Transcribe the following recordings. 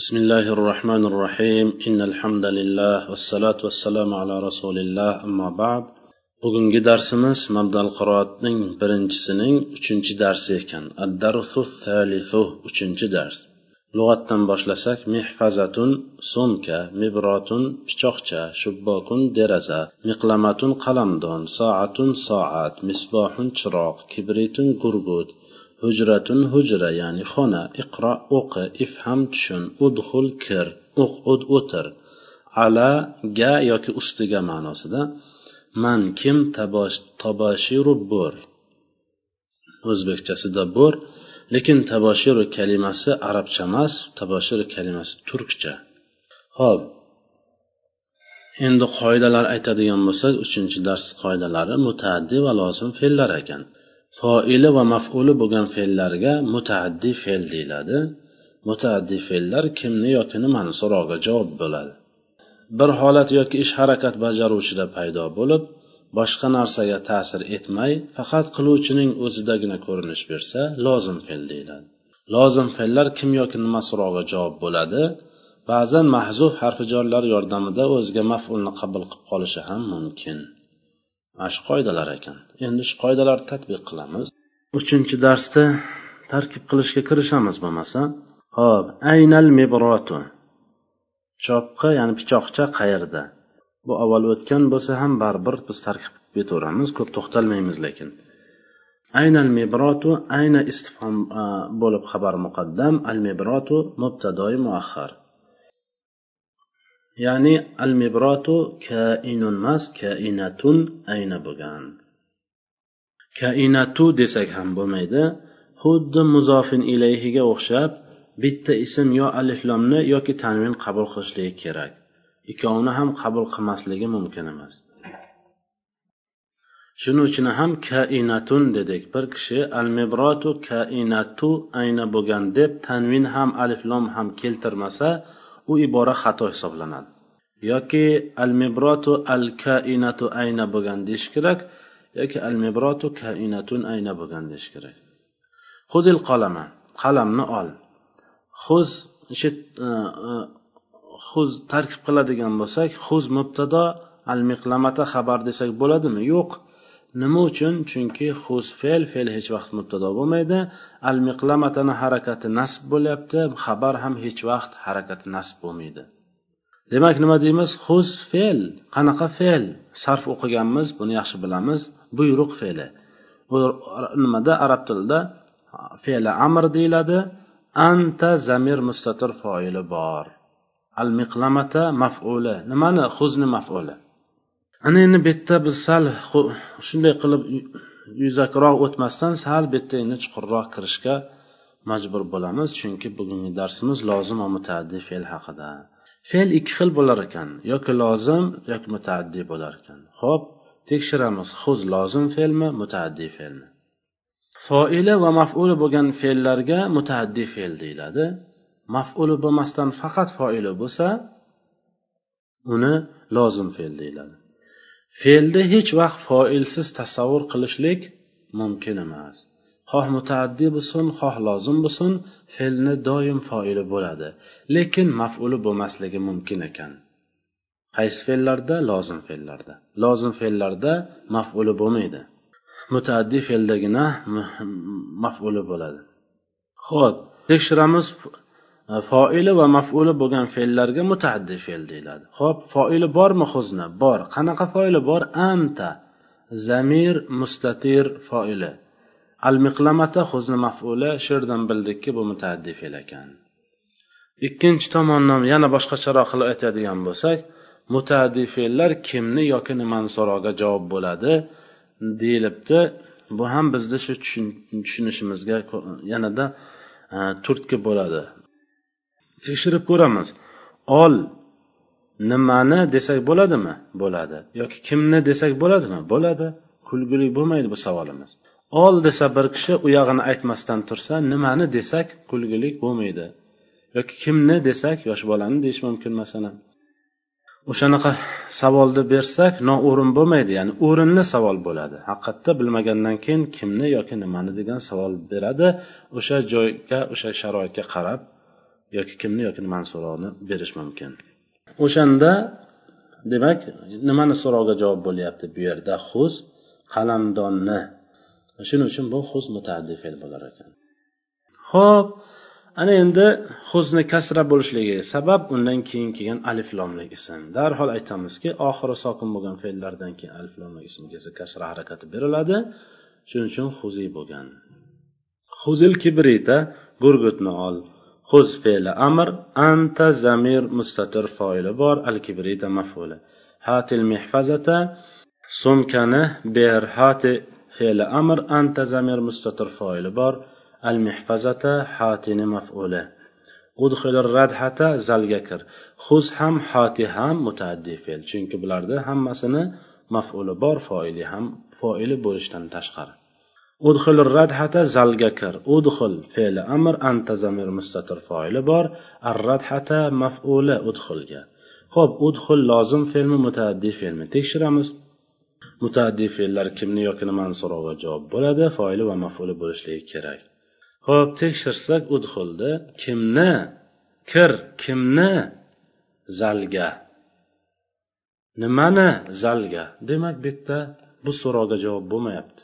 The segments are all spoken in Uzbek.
بسم الله الرحمن الرحيم إن الحمد لله والصلاة والسلام على رسول الله أما بعد bugungi darsimiz mabdal qiroatning birinchisining uchinchi darsi ekan addarsu thalithu uchinchi dars lug'atdan boshlasak mehfazatun so'mka mibrotun pichoqcha shubbokun deraza miqlamatun qalamdon soatun soat misbohun chiroq kibritun gurgut hujratun hujra ya'ni xona iqro o'qi ifham tushun udhul kir o'qud o'tir. Ala ga yoki ustiga ma'nosida man kim tabashiru bo'r o'zbekchasida bo'r lekin taboshiru kalimasi arabcha emas taboshiru kalimasi turkcha. Ho'p. Endi qoidalar aytadigan bo'lsak uchinchi dars qoidalari mutaaddi va lozim fe'llar ekan. Foili va mafuli bo'lgan fe'llarga mutaaddi fe'l deyiladi. Mutaaddi fe'llar kimni yoki nimani so'roqqa javob bo'ladi? Bir holat yoki ish harakat bajaruvchida paydo bo'lib boshqa narsaga ta'sir etmay faqat qiluvchining o'zidagina ko'rinish bersa lozim fe'l deyiladi. Lozim fe'llar kim yoki nima so'rog'iga javob bo'ladi ba'zan mahzuf harfijorlar yordamida o'ziga mafulni qabul qilib qolishi ham mumkin. Mana shu qoidalar ekan. Endi shu qoidalarni tadbiq qilamiz. Uchinchi darsda tarkib qilishga kirishamiz bo'lmasa ho'p aynal mibrotu chopqi ya'ni pichoqcha qayerda? Bu avval o'tgan bo'lsa ham baribir biz tarkib ketaveramiz ko'p to'xtalmaymiz lekin. Aynal mibrotu ayna istifhom bo'lib xabar muqaddam. Al mibrotu mubtadoi muahhar ya'ni al mibrotu kainun emas kainatun ayna bo'lgan. Kainatu desak ham bo'lmaydi. Xuddi muzofin ilayhiga o'xshab bitta ism yo aliflomni yoki tanvin qabul qilishligi kerak. Ikkovini ham qabul qilmasligi mumkin emas. Shuning uchun ham kainatun dedik. Bir kishi al mibrotu kainatu ayna bo'lgan deb tanvin ham aliflom ham keltirmasa u ibora xato hisoblanadi. Yoki al mibrotu al kainatu ayna bo'lgan deyish kerak yoki al mibrotu kainatun ayna bo'lgan deyish kerak. Huzil qalama qalamni ol. Huz huz e, e, tarkib qiladigan bo'lsak huz mubtado al miqlamata xabar desak bo'ladimi? Yo'q. Nima uchun? Chunki hus fe'l fe'l hech vaqt mubtado bo'lmaydi. Al miqlamatani harakati nasb bo'lyapti xabar ham hech vaqt harakati nasb bo'lmaydi. Demak nima deymiz? Hus fe'l. Qanaqa fe'l? Sarf o'qiganmiz buni yaxshi bilamiz. Buyruq fe'li. Bu nimada? Arab tilida fe'li amr deyiladi. Anta zamir mustatir foili bor. Al miqlamata maf'uli. Nimani? Huzni maf'uli. Ana endi bu yerda biz sal shunday qilib yuzakroq o'tmasdan sal bu yerda endi chuqurroq kirishga majbur bo'lamiz. Chunki bugungi darsimiz lozim va mutaaddi fe'l haqida. Fe'l ikki xil bo'lar ekan. Yoki lozim yoki mutaaddi bo'lar ekan. Ho'p tekshiramiz. Huz lozim fe'lmi mutaaddi fe'lmi? Foili va maf'uli bo'lgan fe'llarga mutaaddi fe'l deyiladi. Maf'uli bo'lmasdan faqat foili bo'lsa uni lozim fe'l deyiladi. Fe'lni hech vaqt foilsiz tasavvur qilishlik mumkin emas. Xoh mutaaddi bo'lsin xoh lozim bo'lsin fe'lni doim foili bo'ladi. Lekin maf'uli bo'lmasligi mumkin ekan. Qaysi fe'llarda? Lozim fe'llarda. Lozim fe'llarda maf'uli bo'lmaydi. Mutaaddi fe'ldagina maf'uli bo'ladi. Ho'p tekshiramiz. E, foili va maf'uli bo'lgan fe'llarga mutaaddi fe'l deyiladi. Ho'p foili bormi huzni bor. Qanaqa foili bor? Anta. Zamir mustatir foili. Al miqlamata huzni maf'uli shu yerdan bildikki bu mutaaddi fe'l ekan. Ikkinchi tomondan yana boshqacharoq qilib aytadigan bo'lsak mutaaddi fe'llar kimni yoki nimani so'roviga javob bo'ladi deyilibdi. Bu ham bizni shu tushunishimizga yanada e, turtki bo'ladi. Tekshirib ko'ramiz. Ol nimani desak bo'ladimi? Bo'ladi. Yoki kimni desak bo'ladimi? Bo'ladi. Kulgili bo'lmaydi bu savolimiz. Ol desa bir kishi u yog'ini aytmasdan tursa nimani desak kulgilik bo'lmaydi. Yoki kimni desak yosh bolani deyish mumkin masalan. O'shanaqa savolni bersak noo'rin bo'lmaydi. Ya'ni o'rinli savol bo'ladi. Haqiqatda bilmagandan keyin kimni yoki nimani degan savol beradi. O'sha joyga o'sha sharoitga qarab yoki kimni yoki nimani so'rovini berish mumkin. O'shanda demak nimani so'rovga javob bo'lyapti bu yerda? Xuz qalamdonni. Shuning uchun bu xuz mutaaddi fe'l bo'lar ekan. Ho'p ana endi huzni kasra bo'lishligiga sabab undan keyin kelgan aliflomlik ism. Darhol aytamizki oxiri sokin bo'lgan fe'llardan keyin aliflomlik ism kelsa kasra harakati beriladi. Shuning uchun huziy bo'lgan. Huzil kibrita gurgutni ol. Xuz fe'li amr anta zamir mustatir foili bor al kibrita mafuli. Hatil mehfazata sumkani ber hati fe'li amr anta zamir mustatir foili bor al mehfazata hatini mafuli. Udxil radhata zalga kir. Xuz ham hati ham mutaaddi fe'l chunki bularda hammasini mafuli bor foili ham foili bo'lishdan tashqari. Udxil radhata zalga kir udxil fe'li amr anta zamir mustatir foili bor. Ar radhata maf'uli udxilga ho'p udxul lozim fe'lmi mutaaddi fe'lmi tekshiramiz. Mutaaddi fe'llar kimni yoki nimani so'rovga javob bo'ladi foili va maf'uli bo'lishligi kerak. Ho'p tekshirsak udxulni kimni kir kimni zalga nimani zalga? Demak bu yerda bu so'rovga javob bo'lmayapti.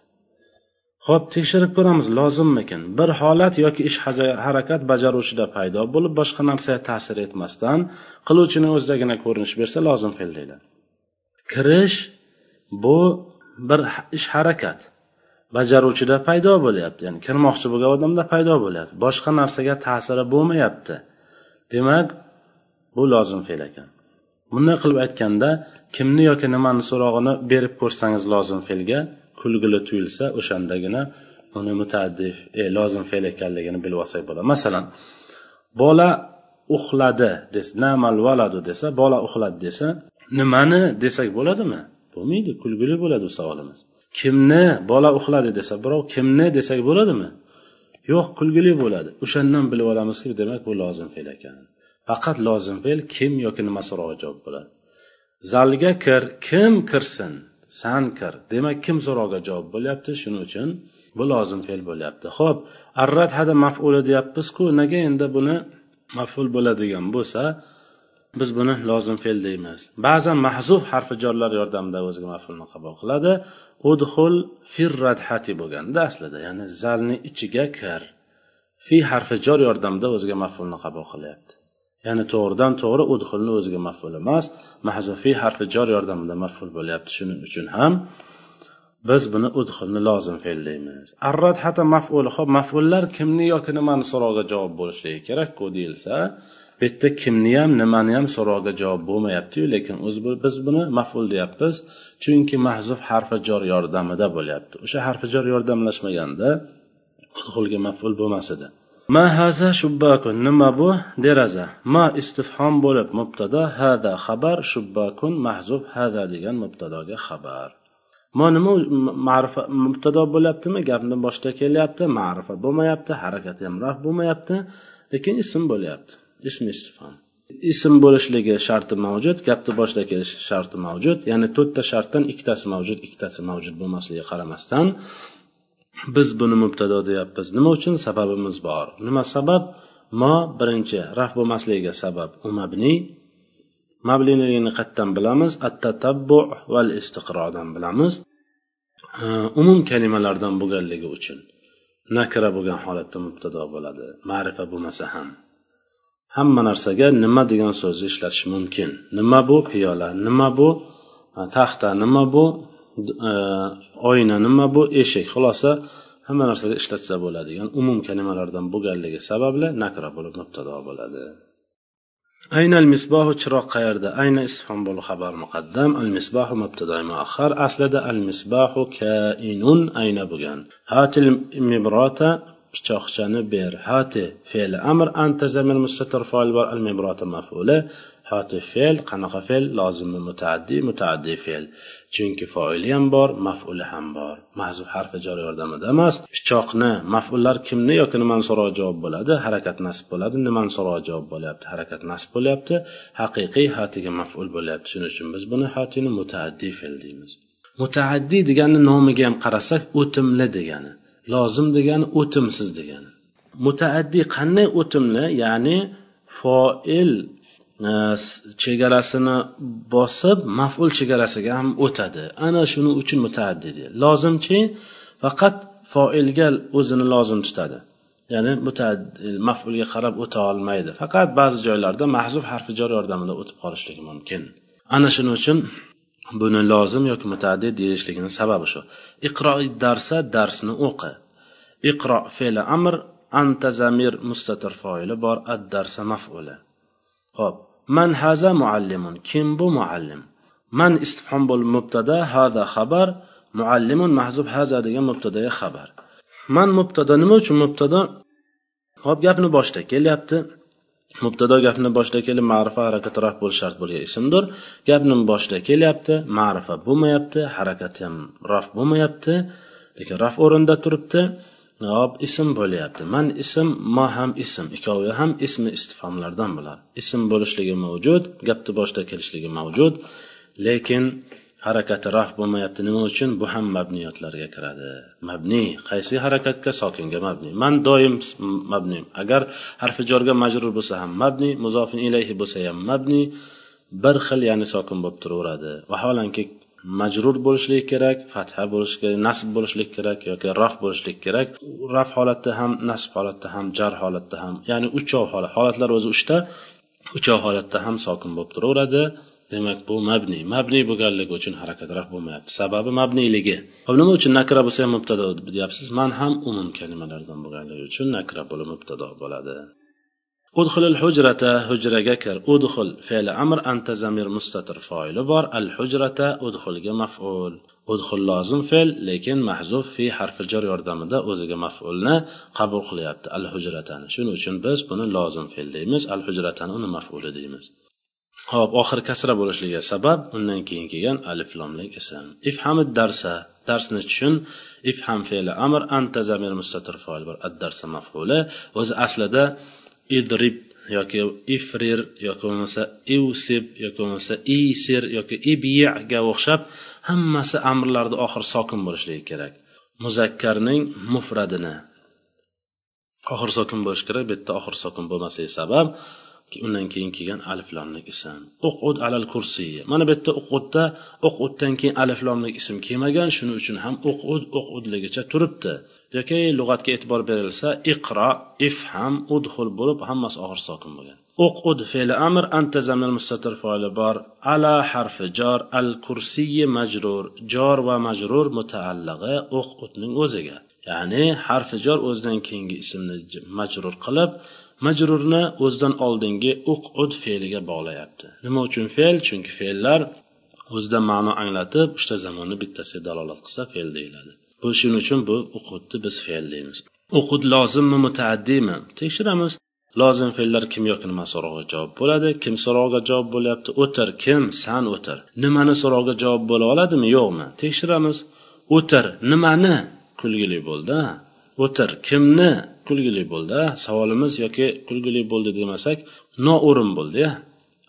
Ho'p tekshirib ko'ramiz lozimmikin? Bir holat yoki ish harakat bajaruvchida paydo bo'lib boshqa narsaga ta'sir etmasdan qiluvchining o'zidagina ko'rinish bersa lozim fe'l deyiladi kirish bu bir ish harakat. Bajaruvchida paydo bo'lyapti ya'ni kirmoqchi bo'lgan odamda paydo bo'lyapti. Boshqa narsaga ta'siri bo'lmayapti. Demak bu lozim fe'l ekan. Bunday qilib aytganda kimni yoki nimani so'rog'ini berib ko'rsangiz lozim fe'lga kulgili tuyulsa o'shandagina uni mutaaddi e, lozim fe'l ekanligini bilib olsak bo'ladi. Masalan bola uxladi desa namal valadu desa bola uxladi desa nimani desak bo'ladimi? Bo'lmaydi kulgili bo'ladi bu savolimiz. Kimni bola uxladi desa birov kimni desak bo'ladimi? Yo'q kulgili bo'ladi. O'shandan bilib olamizki demak bu lozim fe'l ekan. Faqat lozim fe'l kim yoki nima so'rog'iga javob bo'ladi. Zalga kir kim kirsin? Sankar demak kim so'rog'iga javob bo'lyapti? Shuning uchun bu lozim fe'l bo'lyapti. Ho'p arrat hada mafuli deyapmizku nega endi buni maful bo'ladigan bo'lsa biz buni lozim fe'l deymiz. Ba'zan mahzuf harfi jorlar yordamida o'ziga mafulni qabul qiladi. Udhul firradhati bo'lganda aslida ya'ni zalni ichiga kir. Fi harfi jor yordamida o'ziga mafulni qabul qilyapti. Ya'ni to'g'ridan to'g'ri udhulni o'ziga maful emas. Mahzufiy harfi jor yordamida maful bo'lyapti. Shuning uchun ham biz buni udhulni lozim fe'l deymiz arrat hata maful. Hop mafullar kimni yoki nimani so'roviga javob bo'lishligi kerakku deyilsa bu yerda kimni ham nimani ham so'rovga javob bo'lmayaptiyu lekin o'zi biz buni maful deyapmiz. Chunki mahzuf harfi jor yordamida bo'lyapti. O'sha harfi jor yordamlashmaganda udhulga maful bo'lmas edi. Ma haza shubbakun nima bu? Deraza. Ma istifhom bo'lib mubtado hada xabar shubbakun mahzub hada degan mubtadoga xabar. Ma nima ma'rifa mubtado bo'lyaptimi? Gapni boshida kelyapti ma'rifa bo'lmayapti harakati ham bo'lmayapti lekin ism bo'lyapti ism istifhom. Ism bo'lishligi sharti mavjud gapni boshida kelish sharti mavjud ya'ni to'rtta shartdan ikkitasi mavjud ikkitasi mavjud bo'lmasligiga qaramasdan biz buni mubtado deyapmiz. Nima uchun sababimiz bor? Nima sabab? Mo birinchi raf bo'lmasligiga sabab. U mabni. Mabniyligini qayerdan bilamiz? At tatabbu val istiqrodan bilamiz umum kalimalardan bo'lganligi uchun nakra bo'lgan holatda mubtado bo'ladi. Ma'rifa bo'lmasa ham. Hamma narsaga nima degan so'zni ishlatish mumkin. Nima bu piyola? Nima bu e, taxta? Nima bu E, oyna nima bu? Eshik. Xulosa hamma narsaga ishlatsa bo'ladigan umum kalimalardan bo'lganligi sababli nakra bo'lib mubtado bo'ladi. Aynal misbohu chiroq qayerda? Ayna isfhom bo'l xabar muqaddam. Al misbohu mubtado muaxar aslida al misbahu kainun ayna bo'lgan. Hatil mibrota pichoqchani ber. Hati fe'li amr anta zamir mustatir foil bor. Al mibrota mafuli. Hati fe'l qanaqa fe'l? Lozimi mutaaddi mutaaddi fe'l. Chunki foili ham bor mafuli ham bor. Mahzuf harfi jor yordamida emas. Pichoqni mafullar kimni yoki nimani so'roq javob bo'ladi? Harakat nasb bo'ladi nimani so'roq javob bo'lyapti? Harakat nasb bo'lyapti haqiqiy hatiga maful bo'lyapti. Shuning uchun biz buni hatini mutaaddi fe'l deymiz. Mutaaddi degani nomiga ham qarasak o'timli degani. Lozim degani o'timsiz degani. Mutaaddi qanday o'timli? Ya'ni foil Э, chegarasini bosib maful chegarasiga ham o'tadi. Ana shuning uchun mutaaddi. Lozimki faqat foilga o'zini lozim tutadi. Ya'ni mafulga qarab o'ta olmaydi. Faqat ba'zi joylarda mahzuf harfi jor yordamida o'tib qolishligi mumkin. Ana shuning uchun buni lozim yoki mutaaddi deyishligini sababi shu. Iqro darsa darsni o'qi. Iqro fe'li amr anta zamir mustatir foili bor ad darsa mafuli. Ho'p man haza muallimun. Kim bu muallim? Man istifhom bo'lib mubtada haza xabar. Muallimun mahzub haza degan mubtadaga xabar. Man mubtada nima uchun mubtada? Hop gapni boshida kelyapti. Mubtado gapni boshida kelib ma'rifa harakati raf bo'lishi shart bo'lgan ismdir. Gapni boshida kelyapti ma'rifa bo'lmayapti harakati ham raf bo'lmayapti. Lekin raf o'rinda turibdi. Hop ism bo'lyapti. Man ism ma ham ism. Ikkovi ham ismi istifomlardan bo'ladi. Ism bo'lishligi mavjud gapni boshida kelishligi mavjud. Lekin harakati raf bo'lmayapti. Nima uchun? Bu ham mabniyotlarga kiradi. Mabniy qaysi harakatga? Sokinga mabniy man doim mabniy agar harfi jorga majrur bo'lsa ham mabniy muzofin ilayhi bo'lsa ham mabniy bir xil ya'ni sokin bo'lib turaveradi. Vaholanki majrur bo'lishligi kerak fatha bo'lishi kerak nasb bo'lishligi kerak yoki raf bo'lishligi kerak. Raf holatda ham nasb holatda ham jar holatda ham ya'ni uchov holat holatlar o'zi uchta uchov holatda ham sokin bo'lib turaveradi. Demak bu mabniy mabniy bo'lganligi uchun harakat bo'lmayapti. Sababi mabniyligi hop nima uchun nakra bo'lsa ham mubtado deyapsiz? Man ham umum kalimalardan bo'lganligi uchun nakra bo'lib mubtado bo'ladi. Udxul hujrata hujraga kir. Udxul fe'li amr anta zamir mustatir foili bor. Al hujrata udxulga maf'ul. Udxul lozim fe'l lekin mahzuf fi harfi jar yordamida o'ziga maf'ulni qabul qilyapti. Al hujratani shuning uchun biz buni lozim fe'l deymiz. Al hujratani uni maf'uli deymiz. Hop oxiri kasra bo'lishligiga sabab undan keyin kelgan alif lomlik ism. Ifhamid darsa darsni tushun ifham fe'li amr anta zamir mustatir foil bor. Ad darsa mafuli. O'zi aslida idrib yoki ifrir yoki bo'lmasa ivsib yoki bo'lmasa isir yoki ibiyaga o'xshab hammasi amrlarni oxiri sokin bo'lishligi kerak. Muzakkarning mufradini oxiri sokin bo'lishi kerak bu yerda oxiri sokin bo'lmasligi sabab undan keyin kelgan aliflomlik ism. O'qud alal kursiy. Mana bu yerda o'qudda o'quddan keyin aliflomlik ism kelmagan shuning uchun ham o'qud uqudligicha turibdi. Yoki lug'atga e'tibor berilsa iqro ifham udhul bo'lib hammasi og'ir sokin bo'lgan. O'qud fe'li amr anta zamir mustatir foili bor. Ala harfi jor al kursiyi majrur. Jor va majrur mutaallag'i o'qudning o'ziga. Ya'ni harfi jor o'zidan keyingi ismni majrur qilib majrurni o'zidan oldingi uqud fe'liga bog'layapti. Nima uchun fe'l? Chunki fe'llar o'zidan ma'no anglatib uchta zamonni bittasiga dalolat qilsa fe'l deyiladi. Bu shuning uchun bu uqudni biz fe'l deymiz. Uqud lozimmi mutaaddiymi tekshiramiz. Lozim fe'llar kim yoki nima so'rog'iga javob bo'ladi kim so'rog'iga javob bo'lyapti o'tir kim san o'tir. Nimani so'rog'iga javob bo'la oladimi yo'qmi? Tekshiramiz. O'tir nimani kulgili bo'ldi? O'tir kimni kulgili bo'ldi? Savolimiz yoki kulgili bo'ldi demasak noo'rin bo'ldi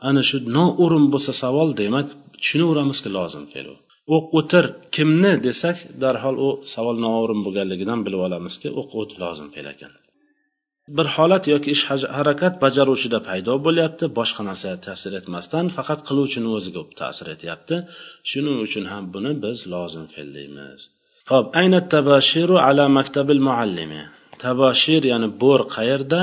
ana shu noo'rin bo'lsa savol demak tushunaveramizki lozim fe'l o'q o'tir kimni desak darhol u savol noo'rin bo'lganligidan bilib olamizki o'q o't lozim fe'l ekan. Bir holat yoki ish harakat bajaruvchida paydo bo'lyapti boshqa narsa ta'sir etmasdan faqat qiluvchini o'ziga ta'sir etyapti. Shuning uchun ham buni biz lozim fe'l deymiz. Ho'p ayna tabashiru ala maktabil muallimi. Tabashir ya'ni bo'r qayerda?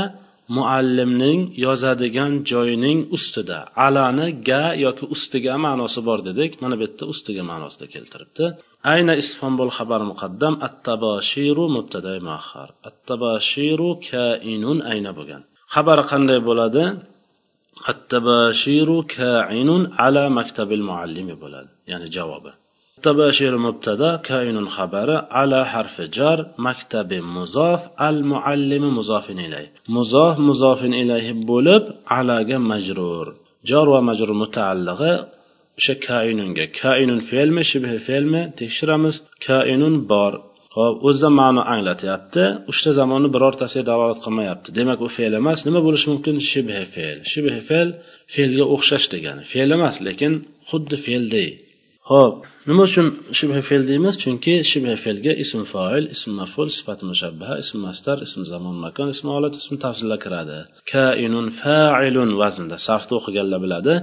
Muallimning yozadigan joyining ustida. Alani ga yoki ustiga ma'nosi bor dedik. Mana bu yerda ustiga ma'nosida keltiribdi. Ayna isfonbol xabar muqaddam at tabashiru mubtaday muahhar at tabashiru kainun ayna bo'lgan. Xabari qanday bo'ladi? At tabashiru kainun ala maktabil muallimi bo'ladi. Ya'ni javobi. muttaba she'r mubtada kainun xabari ala harfi jar maktabi muzof al muallimi muzofin ilay muzof muzofin ilayhi bo'lib alaga majrur. Jor va majrur mutaallig'i o'sha kainunga. Kainun fe'lmi shibhi fe'lmi tekshiramiz. Kainun bor. Ho'p o'zida ma'no anglatyapti uchta zamonni birortasiga dalolat qilmayapti. Demak u fe'l emas. Nima bo'lishi mumkin? Shibhi fe'l. Shibhi fe'l fe'lga o'xshash degani. Fe'l emas lekin xuddi fe'lday ho'p nima uchun shibha fe'l deymiz? Chunki shibha fe'lga ism foil ism maful sifat mushabbaha ism mastar ism zamon makon ism holat ism tafsillar kiradi. Kainun failun vaznda sarfda o'qiganlar biladi.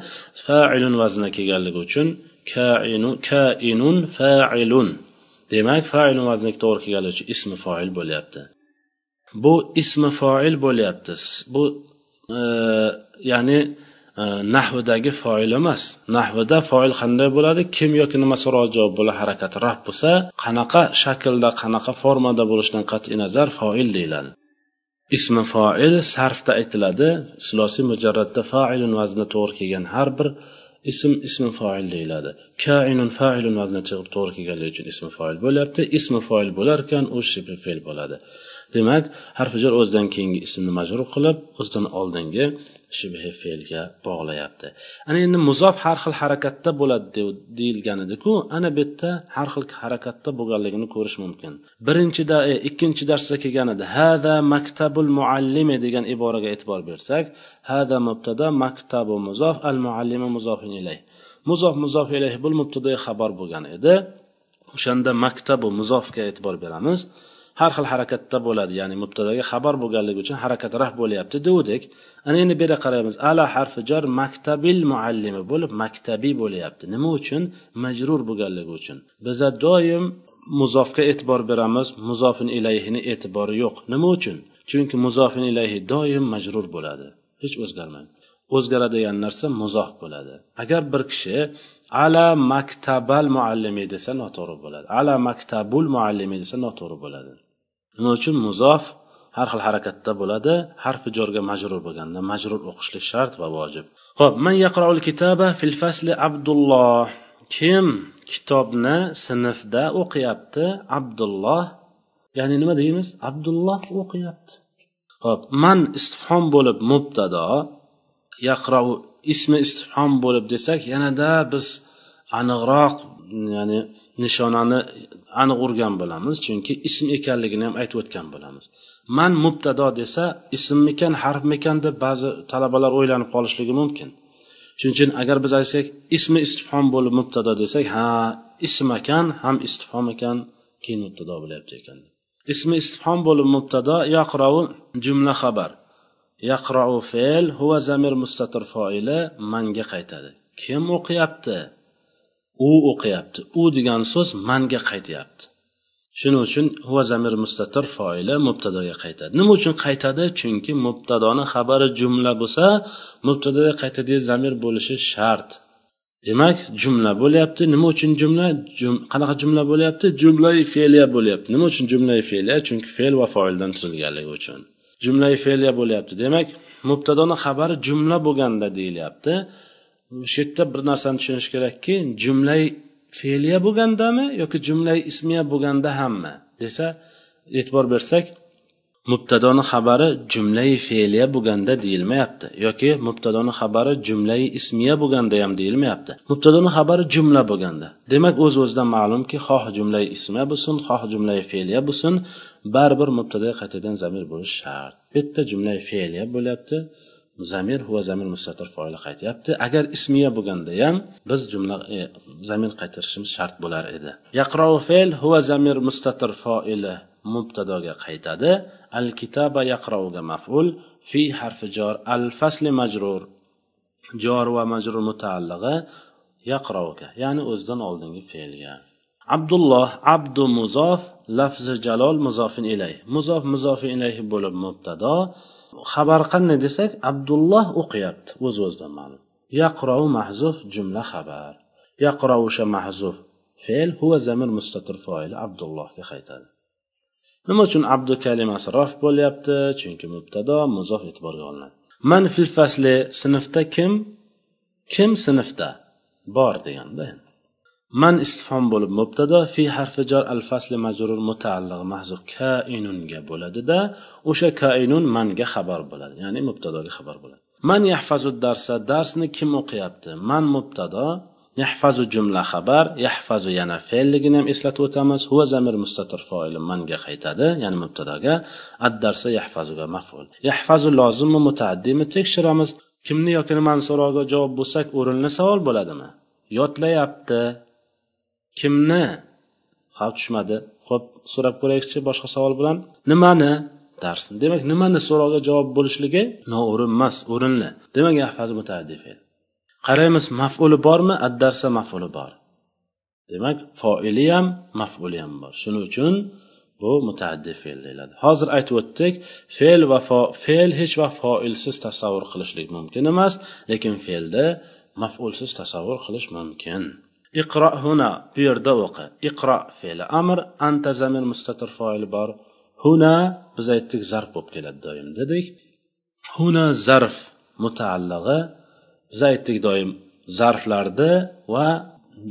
Failun vaznda kelganligi uchun kainun kainun failun. Demak failun vaznga to'g'ri kelganligi uchun ismi foil bo'lyapti. Bu ismi foil bo'lyapti. Bu e, ya'ni nahvidagi foil emas. Nahvida foil qanday bo'ladi? Kim yoki nima so'roq javob bo'la harakat raf bo'lsa qanaqa shaklda qanaqa formada bo'lishidan qat'iy nazar foil deyiladi. Ismi foil sarfda aytiladi. Silosiy mujarratda failun vazni to'g'ri kelgan har bir ism ismi foil deyiladi. Kainun failun vazni to'g'ri kelganligi uchun ismi foil bo'lyapti. Ismi foil bo'larkan u shibhi fe'l bo'ladi. Demak harfi jar o'zidan keyingi ismni majrur qilib o'zidan oldingi shubhi fe'lga bog'layapti. Ana endi muzof har xil harakatda bo'ladi deyilgan ediku ana bu yerda har xil harakatda bo'lganligini ko'rish mumkin. Birinchida e, ikkinchi darsda kelgan edi hada maktabul muallimi degan iboraga e'tibor bersak hada mubtada maktabu muzof al muallimi muzofin ilay. Muzof muzof ilayh bu mubtada xabar bo'lgan edi. O'shanda maktabu muzofga e'tibor beramiz. Har xil harakatda bo'ladi ya'ni mubtadaga xabar bo'lganligi uchun harakat raf bo'lyapti degandik ana endi bu yerda qaraymiz. Ala harfi jar maktabil muallimi bo'lib maktabiy bo'lyapti. Nima uchun? Majrur bo'lganligi uchun. Biza doim muzofga e'tibor beramiz muzofin ilayhini e'tibori yo'q. Nima uchun? Chunki muzofin ilayhi doim majrur bo'ladi. Hech o'zgarmaydi o'zgaradigan narsa muzof bo'ladi. Agar bir kishi ala maktabal muallimi desa noto'g'ri bo'ladi. Ala maktabul muallimi desa noto'g'ri bo'ladi. Nima uchun? Muzof har xil harakatda bo'ladi harfi jorga majrur bo'lganda. Majrur o'qishlik shart va vojib. Ho'p man yaqraul kitaba fil fasli abdulloh. Kim kitobni sinfda o'qiyapti? Abdulloh. Ya'ni nima deymiz? Abdulloh o'qiyapti. Ho'p man istifhom bo'lib mubtado yaqrau ismi istifhom bo'lib desak yanada biz aniqroq ya'ni nishonani aniq urgan bo'lamiz chunki ism ekanligini ham aytib o'tgan bo'lamiz. Man mubtado desa ismmikan harfmikan deb ba'zi talabalar o'ylanib qolishligi mumkin. Shuning uchun agar biz aytsak ismi istifhom bo'lib mubtado desak ha ism ekan ham istifhom ekan keyin mubtado bo'lyapti ekan. Ismi istifhom bo'lib mubtado yaqrovu jumla xabar. Yaqrou fe'l huva zamir mustatir foili manga qaytadi. Kim o'qiyapti? U o'qiyapti. U degan so'z manga qaytyapti. Shuning uchun huva zamir mustatir foili mubtadoga qaytadi. Nima uchun qaytadi? Chunki mubtadoni xabari jumla bo'lsa mubtadoga qaytadigan zamir bo'lishi shart. Demak jumla bo'lyapti. Nima uchun jumla? Qanaqa jumla bo'lyapti? Jumlai fe'liya bo'lyapti. Nima uchun jumlai fe'liya? Chunki fe'l va foildan tuzilganligi uchun. Jumlai fe'liya bo'lyapti. Demak mubtadoni xabari jumla bo'lganda deyilyapti. Shu yerda bir narsani tushunish kerakki jumlay fe'liya bo'lgandami yoki jumlay ismiya bo'lganda hammi desa e'tibor bersak mubtadoni xabari jumlai fe'liya bo'lganda deyilmayapti yoki mubtadoni xabari jumlai ismiya bo'lganda ham deyilmayapti. Mubtadoni xabari jumla bo'lganda. Demak o'z o'zidan ma'lumki xoh jumlai ismiya bo'lsin xoh jumlai fe'liya bo'lsin baribir mubtada qaytadan zamir bo'lishi shart. Bu yerda jumlai fe'liya bo'lyapti. Zamir huva zamir mustatir foili qaytyapti. Agar ismiya bo'lganda ham biz jumla e, zamir qaytarishimiz shart bo'lar edi. Yaqrou fe'l huva zamir mustatir foili mubtadoga qaytadi. Al kitaba yaqrovga maful fi harfi jor al fasli majrur jor va majrur mutaallig'i yaqrovga ya'ni o'zidan oldingi fe'lga. Abdulloh abdu muzof lafzi jalol muzofin ilay. Muzof muzofin ilayhi bo'lib mubtado. Xabar qanday desak abdulloh o'qiyapti o'z o'zidan ma'lum. Yaqrovu mahzuf jumla xabar. Yaqrov o'sha mahzuf fe'l huva zamir mustatir foili abdullohga qaytadi. Nima uchun abdu kalimasi rof bo'lyapti? Chunki mubtado muzof e'tiborga olinadi. Man fil fasli sinfda kim? Kim sinfda? Bor deganda man istifhom bo'lib mubtado fi harfi jar al fasli majrur mutaalliq mahzuf kainunga bo'ladida o'sha kainun manga xabar bo'ladi ya'ni mubtadoga xabar bo'ladi. Man yahfazu darsa darsni kim o'qiyapti? Man mubtado yahfazu jumla xabar yahfazu yana fe'lligini ham eslatib o'tamiz huva zamir mustatir foili manga qaytadi ya'ni mubtadoga ad darsa yahfazuga maful. Yahfazu lozimmi mutaaddimi tekshiramiz. Kimni yoki nimani so'roviga javob bo'lsak o'rinli savol bo'ladimi? Yodlayapti. Kimni? Ha tushmadi. Ho'p so'rab ko'raylikchi boshqa savol bilan. Nimani? Darsni demak nimani so'rovga javob bo'lishligi noo'rin emas o'rinli. Demak qaraymiz mafuli bormi? Addarsa mafuli bor. Demak foili ham mafuli ham bor. Shuning uchun bu mutaaddi fe'l deyiladi. Hozir aytib o'tdik fe'l va fe'l hech vaqt foilsiz tasavvur qilishlik mumkin emas lekin fe'lni mafulsiz tasavvur qilish mumkin. Iqro huna bu yerda o'qi. Iqro fe'li amr anta zamir mustatir foili bor. Huna biz aytdik zarf bo'lib keladi doim dedik. Huna zarf mutaallig'i biz aytdik doim zarflarda va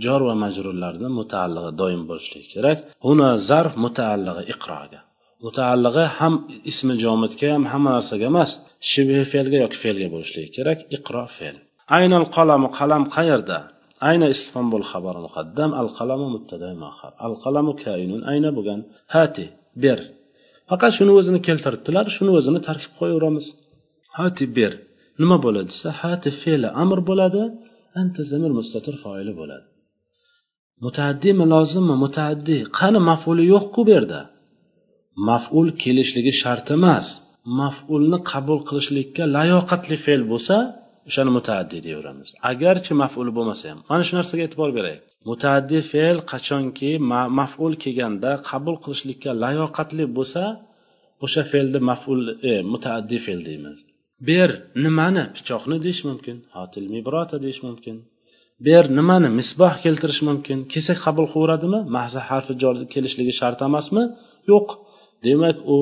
jor va majrurlarda mutaallig'i doim bo'lishligi kerak. Huna zarf mutaallig'i iqroga. Mutaallig'i ham ismi jomidga ham hamma narsaga emas shibhi fe'lga yoki fe'lga bo'lishligi kerak. Iqro fe'l. Aynal qalamu qalam qayerda? Ayna istifhom xabar muqaddam. Al qalamu mubtada muaxar al qalamu kainun. Ayna bo'lgan. Hati ber. Faqat shuni o'zini keltiribdilar. Shuni o'zini tarkib qo'yaveramiz. Hati ber. Nima bo'ladi desa hati fe'li amr bo'ladi. Anta zamir mustatir foili bo'ladi. Mutaaddimi lozimmi? Mutaaddi qani mafuli yo'qku bu yerda? Maful kelishligi shart emas. Mafulni qabul qilishlikka layoqatli fe'l bo'lsa o'shani mutaaddi deyaveramiz agarchi maful bo'lmasa ham mana shu narsaga e'tibor beraylik mutaaddi fe'l qachonki maful kelganda qabul qilishlikka layoqatli bo'lsa o'sha fe'lni maful e, mutaaddi fe'l deymiz. Ber nimani? Pichoqni deyish mumkin hotil mibrota deyish mumkin. Ber nimani? Misboh keltirish mumkin. Kesak qabul qilaveradimi mahza harfi jor kelishligi shart emasmi? Yo'q. Demak u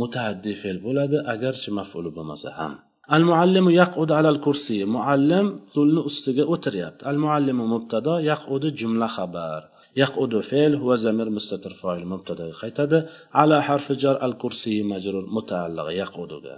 mutaaddi fe'l bo'ladi agarchi mafuli bo'lmasa ham. Al muallimu yaqudu alal kursi muallim stulni ustiga o'tiryapti al muallimu mubtado yaqudu jumla xabar yaqudu fe'l huwa zamir mustatir foil mubtadoga qaytadi ala harfi jar al kursi majrur mutaalliq yaquduga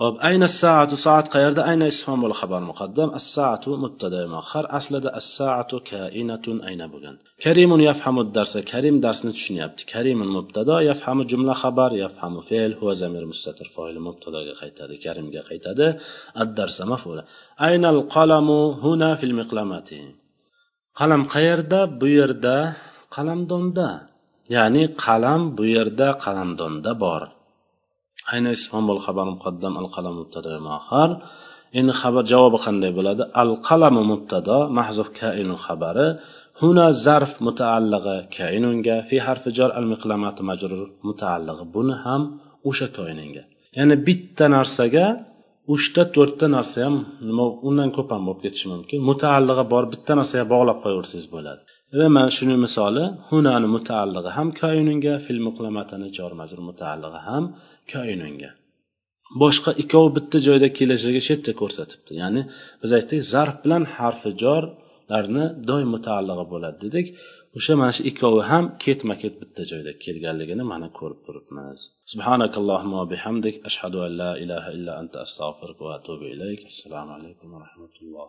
hop ayna saatu soat qayerda? Ayna isfon bo'l xabar muqaddam. As saatu mubtada muaxar aslida as saatu kainatun ayna bo'lgan. Karimun yafhamu darsa karim darsni tushunyapti. Karimun mubtado yafhamu jumla xabar yafhamu fe'l. Huwa zamir mustatir foil mubtadoga qaytadi karimga qaytadi. Ad darsa mafula aynal qalamu huna fil miqlamati. Qalam qayerda? Bu yerda. Qalamdonda. Ya'ni qalam bu yerda qalamdonda bor. Ayni isfon bo'l xabar muqaddam al qalam mubtado muahar endi xabar javobi qanday bo'ladi? Al qalamu mubtado mahzuf kainu xabari. Huna zarf mutaalligi kainunga fi harfi jar al miqlamati majrur mutaalligi buni ham o'sha koinunga ya'ni bitta narsaga uchta to'rtta narsa ham nima undan ko'p ham bo'lib ketishi mumkin. Mutaallig'i bor bitta narsaga bog'lab qo'yaversangiz bo'ladi. Mana shuni misoli hunani mutaallig'i ham koinunga fil muqlamatani jor majrur mutaallig'i ham koinunga boshqa ikkovi bitta joyda kelishligi shu yerda ko'rsatibdi. Ya'ni biz aytdik zarf bilan harfi jorlarni doim mutaallig'i bo'ladi dedik. O'sha mana shu ikkovi ham ketma ket bitta joyda kelganligini mana ko'rib turibmiz. Subhanakallohumma bihamdik. Ashhadu an la ilaha illa anta astag'firuka va atubu ilayk. Assalomu alaykum va rahmatulloh.